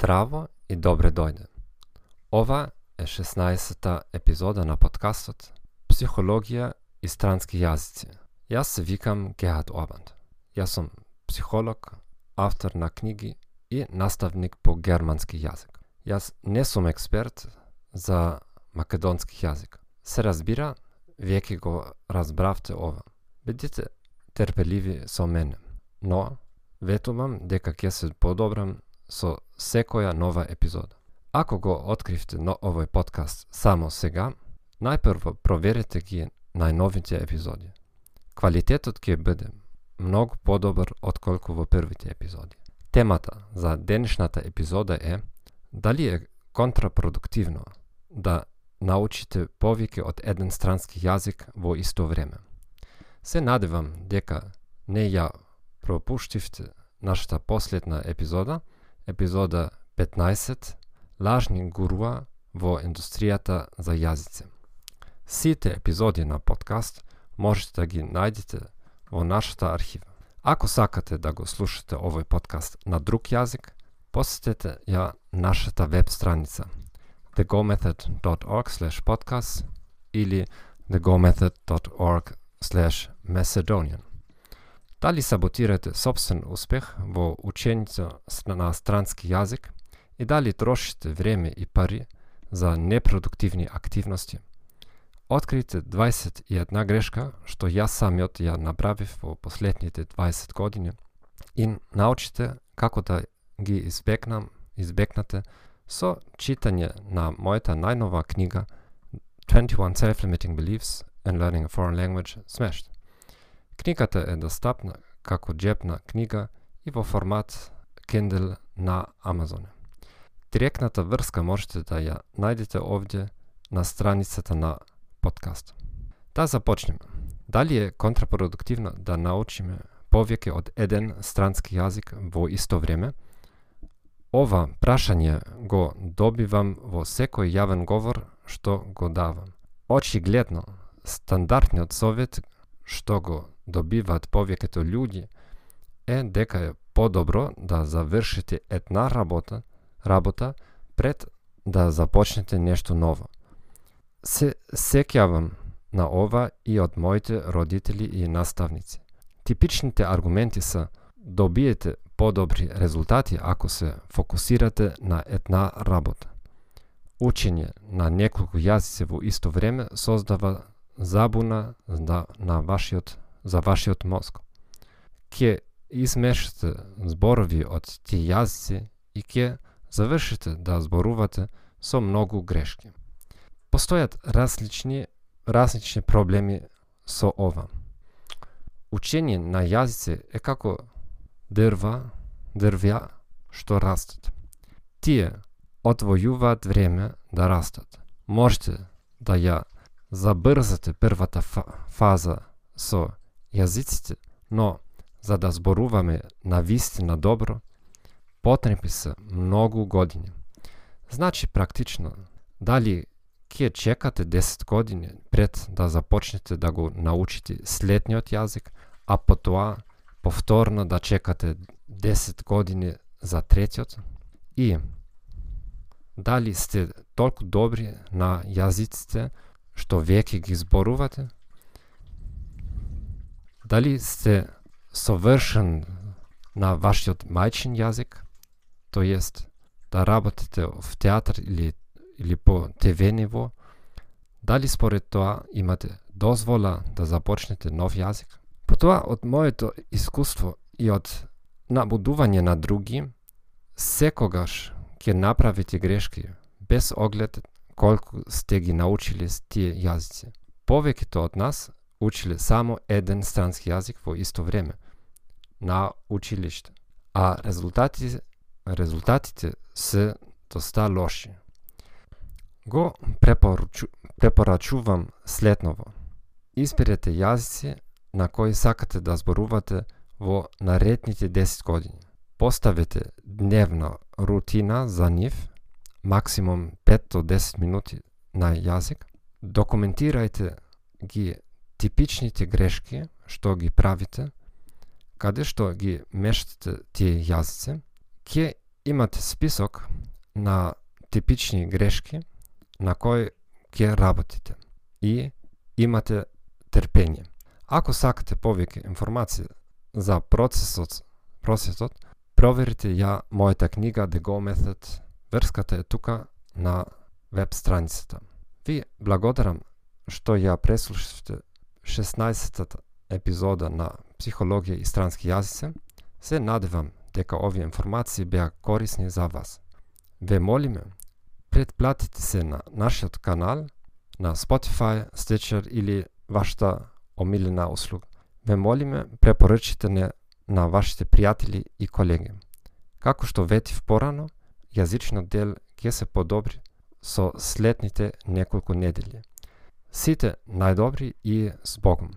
Здраво и добре дојде. Ова е 16-та епизода на подкастот Психологија и странски јазици. Јас се викам Геат Обанд. Јас сум психолог, автор на книги и наставник по германски јазик. Јас не сум експерт за македонски јазик. Се разбира, веќе го разбравте ова. Бидете терпеливи со мене, но ветувам дека ќе се подобрам со секоја нова епизода. Ако го откривте но овој подкаст само сега, најпрво проверете ги најновите епизоди. Квалитетот ќе биде многу подобар од колку во првите епизоди. Темата за денешната епизода е дали е контрапродуктивно да научите повеќе од еден странски јазик во исто време. Се надевам дека не ја пропуштивте нашата последна епизода, епизода 15 Лажни гуруа во индустријата за јазици. Сите епизоди на подкаст можете да ги најдете во нашата архива. Ако сакате да го слушате овој подкаст на друг јазик, посетете ја нашата веб страница thegomethod.org/podcast или thegomethod.org/macedonian. Дали саботирате собствен успех во учењето на странски јазик и дали трошите време и пари за непродуктивни активности? Открите 21 грешка што јас самиот ја направив во последните 20 години и научите како да ги избегнам, избегнате со читање на мојата најнова книга 21 Self-Limiting Beliefs in Learning a Foreign Language Smashed. Книгата е достапна како джепна книга и во формат Kindle на Amazon. Директната врска можете да ја најдете овде на страницата на подкаст. Да започнеме. Дали е контрапродуктивно да научиме повеќе од еден странски јазик во исто време? Ова прашање го добивам во секој јавен говор што го давам. Очигледно, стандардниот совет што го добиваат повеќето луѓе е дека е подобро да завршите една работа, работа пред да започнете нешто ново. Се сеќавам на ова и од моите родители и наставници. Типичните аргументи се добиете подобри резултати ако се фокусирате на една работа. Учење на неколку јазици во исто време создава забуна на вашиот за вашиот мозг. Ке измешате зборови од тие јазици и ке завршите да зборувате со многу грешки. Постојат различни различни проблеми со ова. Учење на јазици е како дрва, дрвја што растат. Тие отвојуваат време да растат. Можете да ја забрзате првата фаза со јазиците, но за да зборуваме на вистина добро, потребни се многу години. Значи практично, дали ќе чекате 10 години пред да започнете да го научите следниот јазик, а потоа повторно да чекате 10 години за третиот? И дали сте толку добри на јазиците што веќе ги зборувате? Дали сте совршен на вашиот мајчин јазик, то jest да работите в театар или, или по ТВ ниво, дали според тоа имате дозвола да започнете нов јазик? По тоа, од моето искуство и од набудување на други, секогаш ќе направите грешки, без оглед колку сте ги научили тие јазици. Повеќето од нас училе само еден странски јазик во исто време на училиште, а резултати, резултатите се доста лоши. Го препорачу, препорачувам следново. Изберете јазици на кои сакате да зборувате во наредните 10 години. Поставете дневна рутина за нив, максимум 5 до 10 минути на јазик. Документирајте ги типичните грешки што ги правите, каде што ги мештате тие јазици, ќе имате список на типични грешки на кои ќе работите и имате терпение. Ако сакате повеќе информации за процесот, процесот, проверите ја мојата книга The Go Method. Врската е тука на веб страницата. Ви благодарам што ја преслушавте 16-та епизода на Психологија и странски јазици. Се надевам дека овие информации беа корисни за вас. Ве молиме, предплатите се на нашиот канал на Spotify, Stitcher или вашата омилена услуга. Ве молиме, препоръчите не на вашите пријатели и колеги. Како што ветив порано, јазичниот дел ќе се подобри со следните неколку недели. Сите најдобри и с Богом!